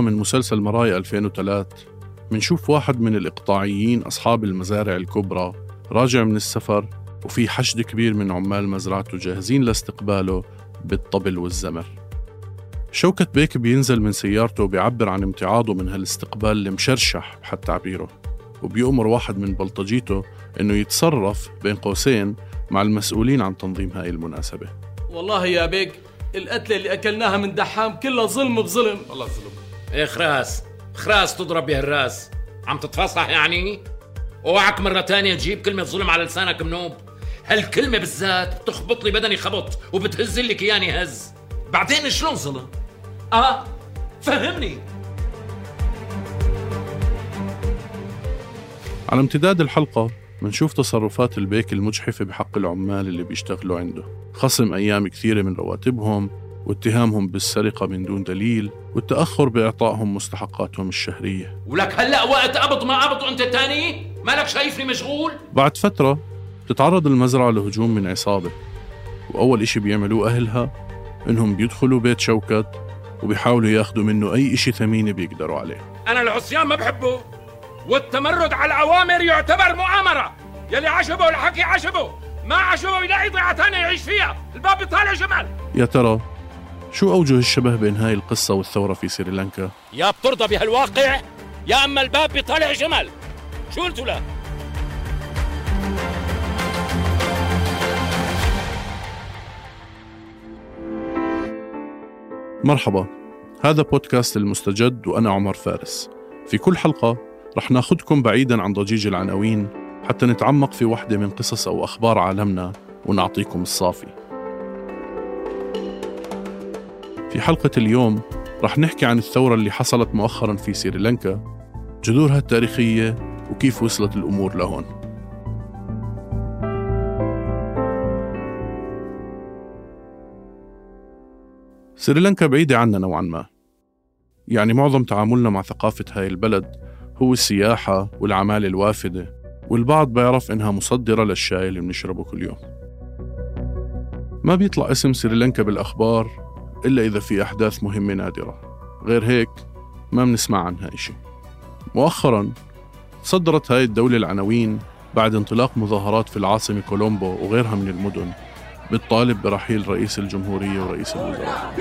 من مسلسل مرايا 2003 منشوف واحد من الإقطاعيين أصحاب المزارع الكبرى راجع من السفر وفي حشد كبير من عمال مزرعته جاهزين لاستقباله بالطبل والزمر. شوكة بيك بينزل من سيارته وبيعبر عن امتعاضه من هالاستقبال المشرشح بحد تعبيره. وبيأمر واحد من بلطجيته إنه يتصرف بين قوسين مع المسؤولين عن تنظيم هاي المناسبة. والله يا بيك القتلة اللي أكلناها من دحام كلها ظلم بظلم. والله ظلم إيه خراس. خراس تضرب بها الراس. عم تتفصح يعني؟ أوعك مرة تانية تجيب كلمة ظلم على لسانك منوب. هالكلمة بالذات بتخبط لي بدني خبط وبتهز لي كياني هز؟ بعدين شلون ظلم؟ آه فهمني. على امتداد الحلقة منشوف تصرفات البيك المجحفة بحق العمال اللي بيشتغلوا عنده. خصم أيام كثيرة من رواتبهم واتهامهم بالسرقة من دون دليل والتأخر بإعطائهم مستحقاتهم الشهرية. ولك هلأ وقت قبض ما قبض وأنت تاني؟ مالك شايفني مشغول؟ بعد فترة بتتعرض المزرعة لهجوم من عصابة وأول إشي بيعملوه أهلها إنهم بيدخلوا بيت شوكت وبيحاولوا ياخذوا منه أي إشي ثمين بيقدروا عليه. أنا العصيان ما بحبه والتمرد على الأوامر يعتبر مؤامرة. يلي عجبه الحكي عجبه ما عجبه يلاقي ضيعة ثانية يعيش فيها. الباب بيطالع جمال. يا ترى شو أوجه الشبه بين هاي القصة والثورة في سريلانكا؟ يا بترضى بهالواقع يا أما الباب بيطالع جمل شو قلتوا له؟ مرحبا هذا بودكاست المستجد وأنا عمر فارس في كل حلقة رح ناخدكم بعيدا عن ضجيج العناوين حتى نتعمق في وحدة من قصص أو أخبار عالمنا ونعطيكم الصافي في حلقة اليوم رح نحكي عن الثورة اللي حصلت مؤخرا في سريلانكا جذورها التاريخية وكيف وصلت الأمور لهون. سريلانكا بعيدة عنا نوعا ما. يعني معظم تعاملنا مع ثقافة هاي البلد هو السياحة والعمالة الوافدة والبعض بيعرف إنها مصدرة للشاي اللي بنشربه كل يوم. ما بيطلع اسم سريلانكا بالأخبار إلا إذا في أحداث مهمة نادرة غير هيك ما بنسمع عنها إشي مؤخرا صدرت هاي الدولة العناوين بعد انطلاق مظاهرات في العاصمة كولومبو وغيرها من المدن بالطالب برحيل رئيس الجمهورية ورئيس الوزراء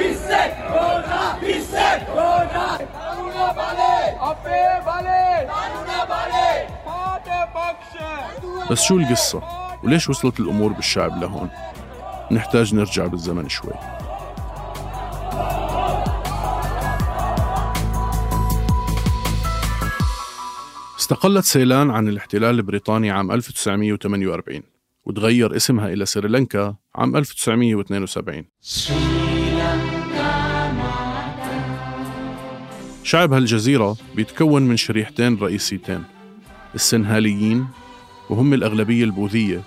بس شو القصة؟ وليش وصلت الأمور بالشعب لهون؟ نحتاج نرجع بالزمن شوي استقلت سيلان عن الاحتلال البريطاني عام 1948 وتغير اسمها إلى سريلانكا عام 1972 شعب هالجزيرة بيتكون من شريحتين رئيسيتين السنهاليين وهم الأغلبية البوذية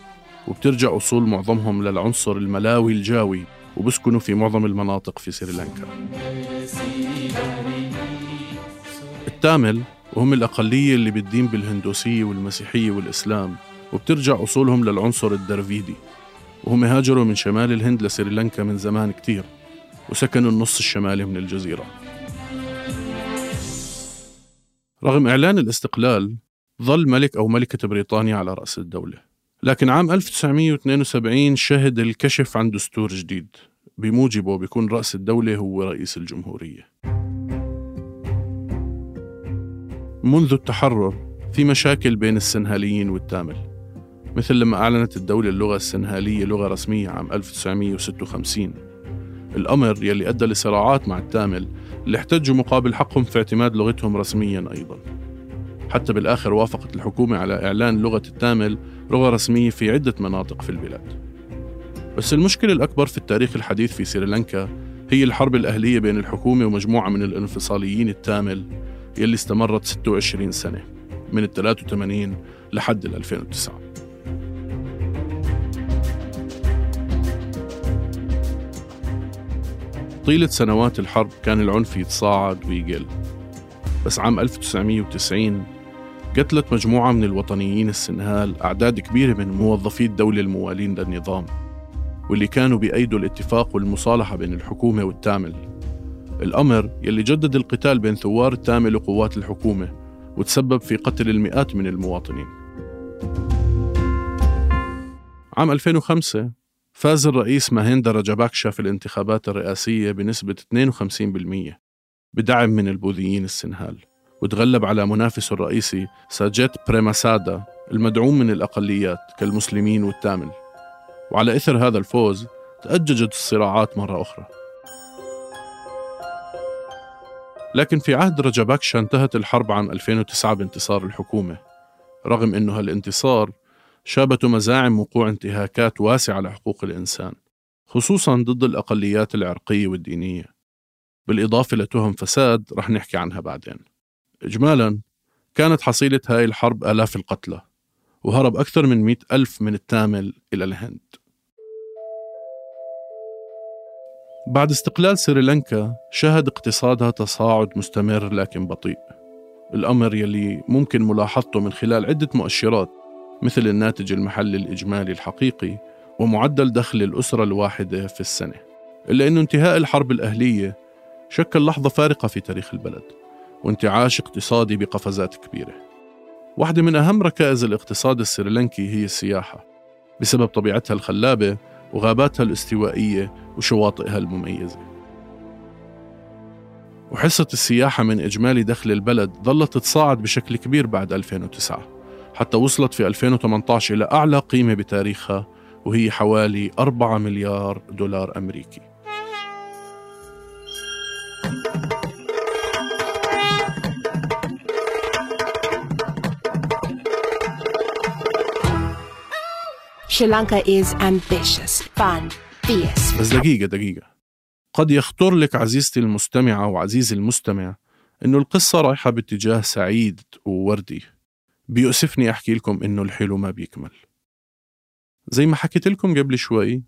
وبترجع أصول معظمهم للعنصر الملاوي الجاوي وبسكنوا في معظم المناطق في سريلانكا. التامل وهم الأقلية اللي بتدين بالهندوسية والمسيحية والإسلام وبترجع أصولهم للعنصر الدرفيدي وهم هاجروا من شمال الهند لسريلانكا من زمان كتير وسكنوا النص الشمالي من الجزيرة. رغم إعلان الاستقلال ظل ملك أو ملكة بريطانيا على رأس الدولة. لكن عام 1972 شهد الكشف عن دستور جديد بموجبه بيكون رأس الدولة هو رئيس الجمهورية. منذ التحرر في مشاكل بين السنهاليين والتامل مثل لما أعلنت الدولة اللغة السنهالية لغة رسمية عام 1956 الأمر يلي أدى لصراعات مع التامل اللي احتجوا مقابل حقهم في اعتماد لغتهم رسميا أيضا. حتى بالآخر وافقت الحكومة على إعلان لغة التامل لغة رسمية في عدة مناطق في البلاد. بس المشكلة الأكبر في التاريخ الحديث في سريلانكا هي الحرب الأهلية بين الحكومة ومجموعة من الانفصاليين التامل يلي استمرت 26 سنة من ال 83 لحد ال 2009 طيلة سنوات الحرب كان العنف يتصاعد ويقل بس عام 1990 قتلت مجموعة من الوطنيين السنهال أعداد كبيرة من موظفي الدولة الموالين للنظام واللي كانوا بأيدوا الاتفاق والمصالحة بين الحكومة والتامل. الأمر يلي جدد القتال بين ثوار التامل وقوات الحكومة وتسبب في قتل المئات من المواطنين. عام 2005 فاز الرئيس ماهيندا راجاباكشا في الانتخابات الرئاسية بنسبة 52% بدعم من البوذيين السنهال وتغلب على منافسه الرئيسي ساجيت بريماسادا المدعوم من الأقليات كالمسلمين والتامل. وعلى إثر هذا الفوز تأججت الصراعات مرة أخرى. لكن في عهد رجباكشا انتهت الحرب عام 2009 بانتصار الحكومة. رغم أنه هالانتصار شابته مزاعم وقوع انتهاكات واسعة لحقوق الإنسان خصوصا ضد الأقليات العرقية والدينية. بالإضافة لتهم فساد رح نحكي عنها بعدين. إجمالا كانت حصيلة هاي الحرب آلاف القتلى وهرب أكثر من مئة ألف من التامل إلى الهند. بعد استقلال سريلانكا شهد اقتصادها تصاعد مستمر لكن بطيء. الأمر يلي ممكن ملاحظته من خلال عدة مؤشرات مثل الناتج المحلي الإجمالي الحقيقي ومعدل دخل الأسرة الواحدة في السنة. إلا أن انتهاء الحرب الأهلية شكل لحظة فارقة في تاريخ البلد وانتعاش اقتصادي بقفزات كبيرة. واحدة من أهم ركائز الاقتصاد السريلانكي هي السياحة. بسبب طبيعتها الخلابة وغاباتها الاستوائية وشواطئها المميزة. وحصة السياحة من إجمالي دخل البلد ظلت تتصاعد بشكل كبير بعد 2009 حتى وصلت في 2018 إلى أعلى قيمة بتاريخها وهي حوالي 4 مليار دولار أمريكي. Sri Lanka is ambitious, fun, fierce. بس دقيقة دقيقة. قد يخطر لك عزيزتي المستمعة وعزيزي المستمع إنه القصة رايحة باتجاه سعيد ووردي. بيؤسفني أحكي لكم إنه الحلو ما بيكمل. زي ما حكيت لكم قبل شوي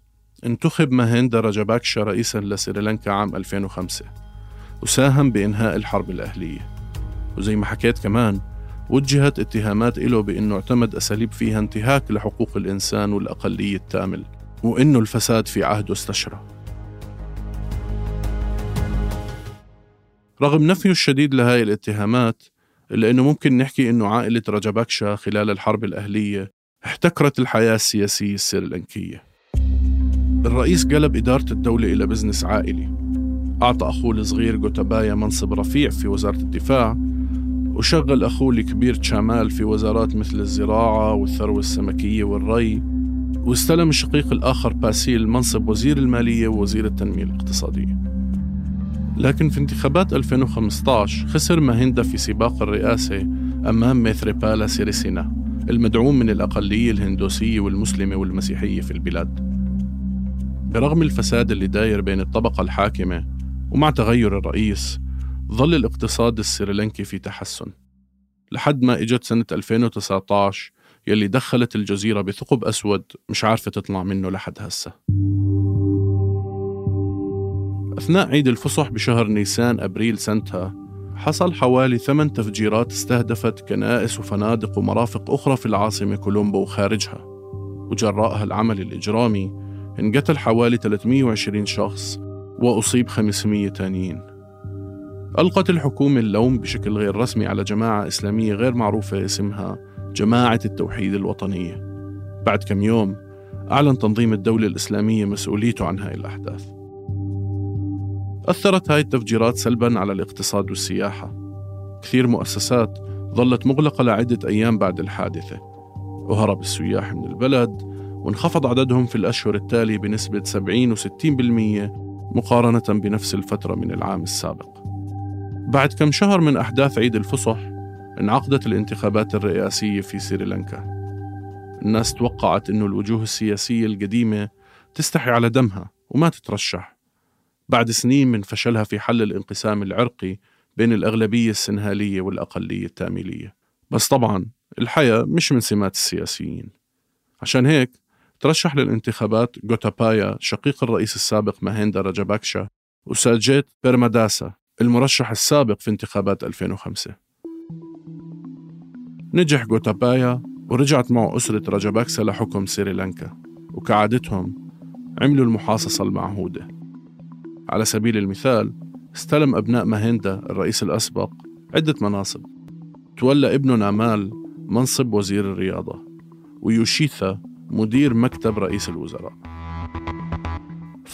انتخب ماهيندا راجاباكشا رئيسا لسريلانكا عام 2005 وساهم بإنهاء الحرب الأهلية. وزي ما حكيت كمان وجهت اتهامات له بأنه اعتمد أساليب فيها انتهاك لحقوق الإنسان والأقلية التامل وأنه الفساد في عهده استشرى. رغم نفيه الشديد لهاي الاتهامات إلا أنه ممكن نحكي أنه عائلة رجبكشا خلال الحرب الأهلية احتكرت الحياة السياسية السريلانكية الرئيس قلب إدارة الدولة إلى بزنس عائلي. أعطى أخوه الصغير جوتابايا منصب رفيع في وزارة الدفاع وشغل أخوه الكبير تشامال في وزارات مثل الزراعة والثروة السمكية والري واستلم الشقيق الآخر باسيل منصب وزير المالية ووزير التنمية الاقتصادية. لكن في انتخابات 2015 خسر ماهيندا في سباق الرئاسة أمام ميثريبالا سيريسينا المدعوم من الأقلية الهندوسية والمسلمة والمسيحية في البلاد. برغم الفساد اللي داير بين الطبقة الحاكمة ومع تغير الرئيس ظل الاقتصاد السريلانكي في تحسن. لحد ما إجت سنة 2019 يلي دخلت الجزيرة بثقب أسود مش عارفة تطلع منه لحد هسه. أثناء عيد الفصح بشهر نيسان أبريل سنتها حصل حوالي ثمان تفجيرات استهدفت كنائس وفنادق ومرافق أخرى في العاصمة كولومبو وخارجها وجراء هالعمل الإجرامي انقتل حوالي 320 شخص وأصيب 500 تانيين. ألقت الحكومة اللوم بشكل غير رسمي على جماعة إسلامية غير معروفة اسمها جماعة التوحيد الوطنية. بعد كم يوم أعلن تنظيم الدولة الإسلامية مسؤوليته عن هاي الأحداث. أثرت هاي التفجيرات سلبا على الاقتصاد والسياحة. كثير مؤسسات ظلت مغلقة لعدة أيام بعد الحادثة. وهرب السياح من البلد وانخفض عددهم في الأشهر التالية بنسبة 70 و60% مقارنة بنفس الفترة من العام السابق. بعد كم شهر من أحداث عيد الفصح انعقدت الانتخابات الرئاسية في سريلانكا. الناس توقعت أنه الوجوه السياسية القديمة تستحي على دمها وما تترشح. بعد سنين من فشلها في حل الانقسام العرقي بين الأغلبية السنهالية والأقلية التاميلية. بس طبعا الحياة مش من سمات السياسيين. عشان هيك ترشح للانتخابات جوتابايا شقيق الرئيس السابق ماهيندا راجاباكشا وساجيت بيرماداسا المرشح السابق في انتخابات 2005 نجح جوتابايا ورجعت معه أسرة راجاباكسا لحكم سريلانكا وكعادتهم عملوا المحاصصة المعهودة. على سبيل المثال استلم أبناء ماهيندا الرئيس الأسبق عدة مناصب. تولى ابنه نامال منصب وزير الرياضة ويوشيثا مدير مكتب رئيس الوزراء.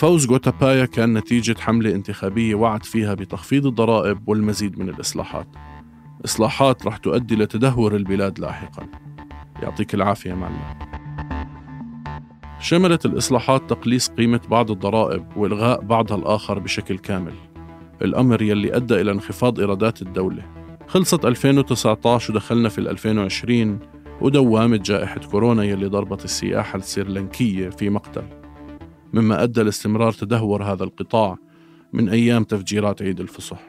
فوز غوتابايا كان نتيجة حملة انتخابية وعد فيها بتخفيض الضرائب والمزيد من الإصلاحات. إصلاحات رح تؤدي لتدهور البلاد لاحقا. يعطيك العافية معلم. شملت الإصلاحات تقليص قيمة بعض الضرائب وإلغاء بعضها الآخر بشكل كامل. الأمر يلي أدى إلى انخفاض إيرادات الدولة. خلصت 2019 ودخلنا في 2020 ودوامة جائحة كورونا يلي ضربت السياحة السريلانكية في مقتل. مما أدى لاستمرار تدهور هذا القطاع من أيام تفجيرات عيد الفصح.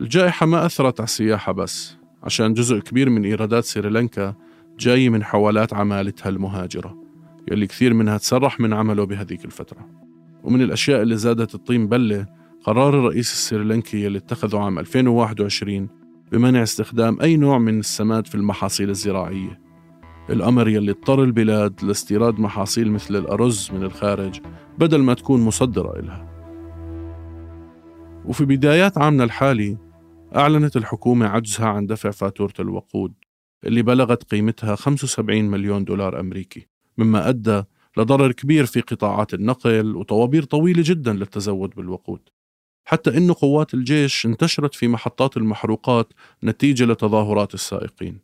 الجائحة ما أثرت على السياحة بس عشان جزء كبير من إيرادات سريلانكا جاي من حوالات عمالتها المهاجرة يلي كثير منها تسرح من عمله بهذيك الفترة. ومن الأشياء اللي زادت الطين بلة قرار الرئيس السريلانكي اللي اتخذه عام 2021 بمنع استخدام أي نوع من السماد في المحاصيل الزراعية. الأمر يلي اضطر البلاد لاستيراد محاصيل مثل الأرز من الخارج بدل ما تكون مصدرة إلها. وفي بدايات عامنا الحالي أعلنت الحكومة عجزها عن دفع فاتورة الوقود اللي بلغت قيمتها 75 مليون دولار أمريكي مما أدى لضرر كبير في قطاعات النقل وطوابير طويلة جدا للتزود بالوقود. حتى أن قوات الجيش انتشرت في محطات المحروقات نتيجة لتظاهرات السائقين.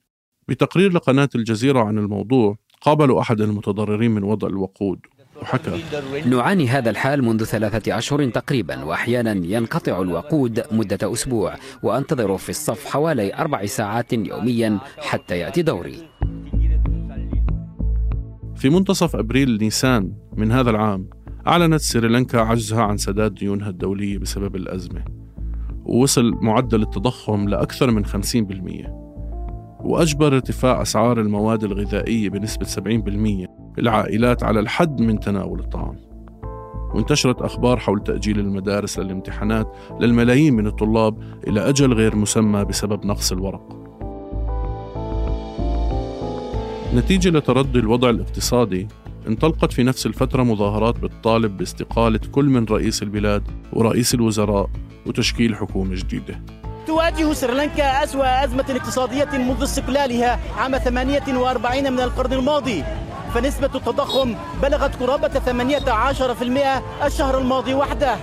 بتقرير لقناة الجزيرة عن الموضوع قابلوا أحد المتضررين من وضع الوقود. وحكى نعاني هذا الحال منذ ثلاثة أشهر تقريبا وأحيانا ينقطع الوقود مدة أسبوع وأنتظر في الصف حوالي أربع ساعات يوميا حتى يأتي دوري. في منتصف أبريل نيسان من هذا العام أعلنت سريلانكا عجزها عن سداد ديونها الدولية بسبب الأزمة ووصل معدل التضخم لأكثر من 50% وأجبر ارتفاع أسعار المواد الغذائية بنسبة 70% العائلات على الحد من تناول الطعام. وانتشرت أخبار حول تأجيل المدارس للامتحانات للملايين من الطلاب إلى أجل غير مسمى بسبب نقص الورق. نتيجة لتردي الوضع الاقتصادي انطلقت في نفس الفترة مظاهرات بتطالب باستقالة كل من رئيس البلاد ورئيس الوزراء وتشكيل حكومة جديدة. تواجه سريلانكا أسوأ أزمة اقتصادية منذ استقلالها عام 48 من القرن الماضي. فنسبة التضخم بلغت قرابة 18% الشهر الماضي وحده.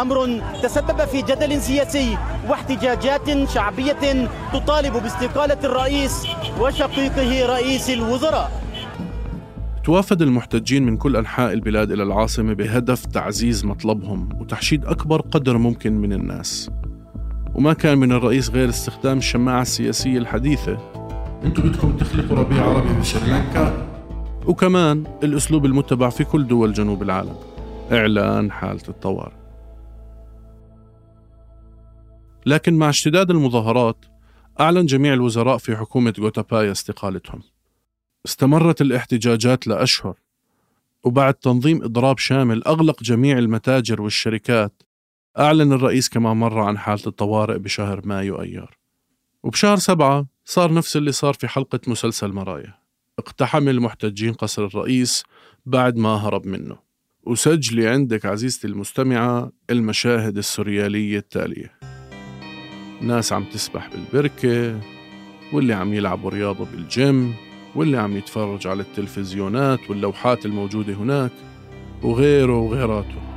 أمر تسبب في جدل سياسي واحتجاجات شعبية تطالب باستقالة الرئيس وشقيقه رئيس الوزراء. توافد المحتجين من كل أنحاء البلاد إلى العاصمة بهدف تعزيز مطلبهم وتحشيد أكبر قدر ممكن من الناس. وما كان من الرئيس غير استخدام الشماعة السياسية الحديثة. أنتم بدكم تخلقوا ربيع عربي بسريلانكا وكمان الأسلوب المتبع في كل دول جنوب العالم. إعلان حالة الطوارئ. لكن مع اشتداد المظاهرات أعلن جميع الوزراء في حكومة غوتابايا استقالتهم. استمرت الاحتجاجات لأشهر وبعد تنظيم إضراب شامل أغلق جميع المتاجر والشركات أعلن الرئيس كمان مرة عن حالة الطوارئ بشهر مايو أيار. وبشهر سبعة صار نفس اللي صار في حلقة مسلسل مرايا. اقتحم المحتجين قصر الرئيس بعد ما هرب منه. وسجلي عندك عزيزتي المستمعة المشاهد السوريالية التالية. ناس عم تسبح بالبركة واللي عم يلعبوا رياضة بالجيم واللي عم يتفرج على التلفزيونات واللوحات الموجودة هناك وغيره وغيراته.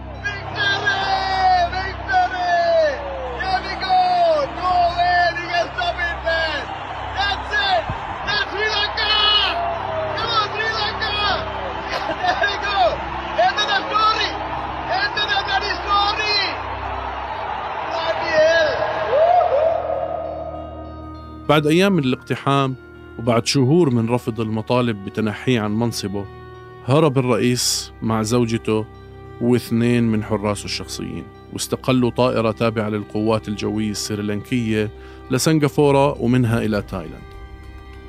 بعد أيام من الاقتحام وبعد شهور من رفض المطالب بتنحيه عن منصبه هرب الرئيس مع زوجته واثنين من حراسه الشخصيين واستقلوا طائرة تابعة للقوات الجوية السريلانكية لسنغافورة ومنها إلى تايلاند.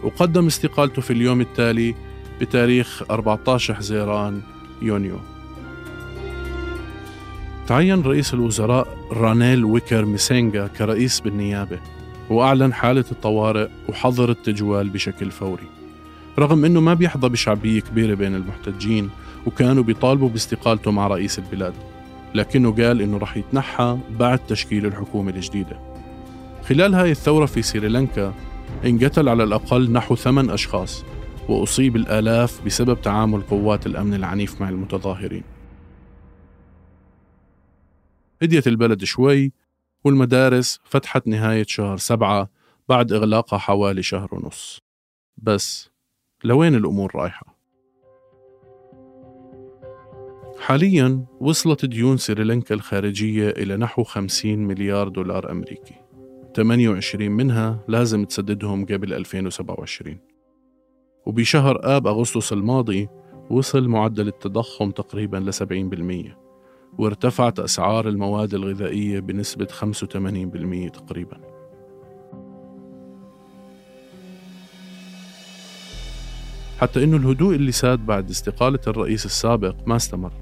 وقدم استقالته في اليوم التالي بتاريخ 14 حزيران يونيو. تعين رئيس الوزراء رانيل ويكرميسينغا كرئيس بالنيابة. وأعلن حالة الطوارئ وحظر التجوال بشكل فوري. رغم أنه ما بيحظى بشعبية كبيرة بين المحتجين وكانوا بيطالبوا باستقالته مع رئيس البلاد. لكنه قال إنه رح يتنحى بعد تشكيل الحكومة الجديدة. خلال هاي الثورة في سريلانكا انقتل على الأقل نحو ثمان أشخاص وأصيب الآلاف بسبب تعامل قوات الأمن العنيف مع المتظاهرين. هديت البلد شوي والمدارس فتحت نهاية شهر سبعة بعد إغلاقها حوالي شهر ونص. بس لوين الأمور رايحة؟ حاليا وصلت ديون سريلانكا الخارجية إلى نحو 50 مليار دولار أمريكي. 28 منها لازم تسددهم قبل 2027 وبشهر آب أغسطس الماضي وصل معدل التضخم تقريبا ل 70% وارتفعت أسعار المواد الغذائية بنسبة 85% تقريبا. حتى أنه الهدوء اللي ساد بعد استقالة الرئيس السابق ما استمر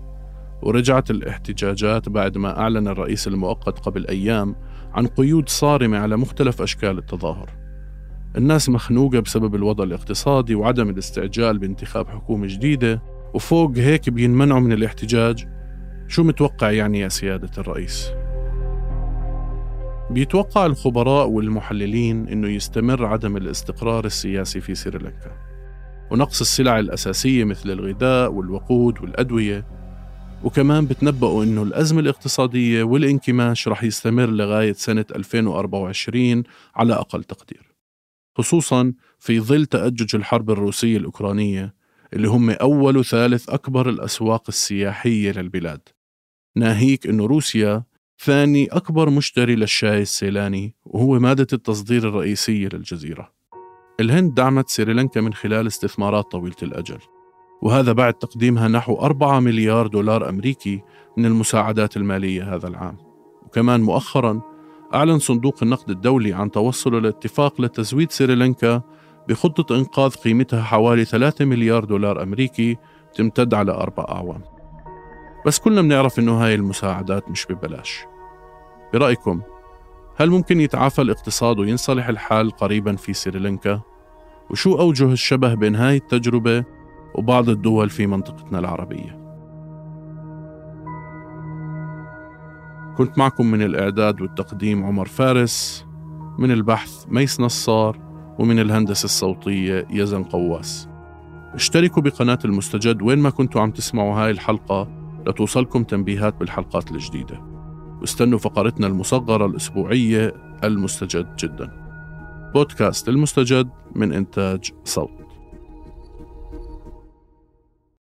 ورجعت الاحتجاجات بعد ما أعلن الرئيس المؤقت قبل أيام عن قيود صارمة على مختلف أشكال التظاهر. الناس مخنوقة بسبب الوضع الاقتصادي وعدم الاستعجال بانتخاب حكومة جديدة وفوق هيك بينمنعوا من الاحتجاج شو متوقع يعني يا سيادة الرئيس؟ بيتوقع الخبراء والمحللين إنه يستمر عدم الاستقرار السياسي في سريلانكا ونقص السلع الأساسية مثل الغذاء والوقود والأدوية. وكمان بتنبأوا إنه الأزمة الاقتصادية والانكماش رح يستمر لغاية سنة 2024 على أقل تقدير. خصوصا في ظل تأجج الحرب الروسية الأوكرانية اللي هم أول وثالث أكبر الأسواق السياحية للبلاد. ناهيك أنه روسيا ثاني أكبر مشتري للشاي السيلاني وهو مادة التصدير الرئيسية للجزيرة. الهند دعمت سريلانكا من خلال استثمارات طويلة الأجل وهذا بعد تقديمها نحو 4 مليار دولار أمريكي من المساعدات المالية هذا العام. وكمان مؤخرا أعلن صندوق النقد الدولي عن توصله لاتفاق لتزويد سريلانكا بخطة إنقاذ قيمتها حوالي 3 مليار دولار أمريكي تمتد على أربع أعوام. بس كلنا بنعرف إنه هاي المساعدات مش ببلاش برأيكم هل ممكن يتعافى الاقتصاد وينصلح الحال قريبا في سريلانكا؟ وشو أوجه الشبه بين هاي التجربة وبعض الدول في منطقتنا العربية؟ كنت معكم من الإعداد والتقديم عمر فارس من البحث ميس نصار ومن الهندسة الصوتية يزن قواس اشتركوا بقناة المستجد وين ما كنتوا عم تسمعوا هاي الحلقة لتوصلكم تنبيهات بالحلقات الجديدة. واستنوا فقرتنا المصغرة الأسبوعية المستجد جدا. بودكاست المستجد من إنتاج صوت.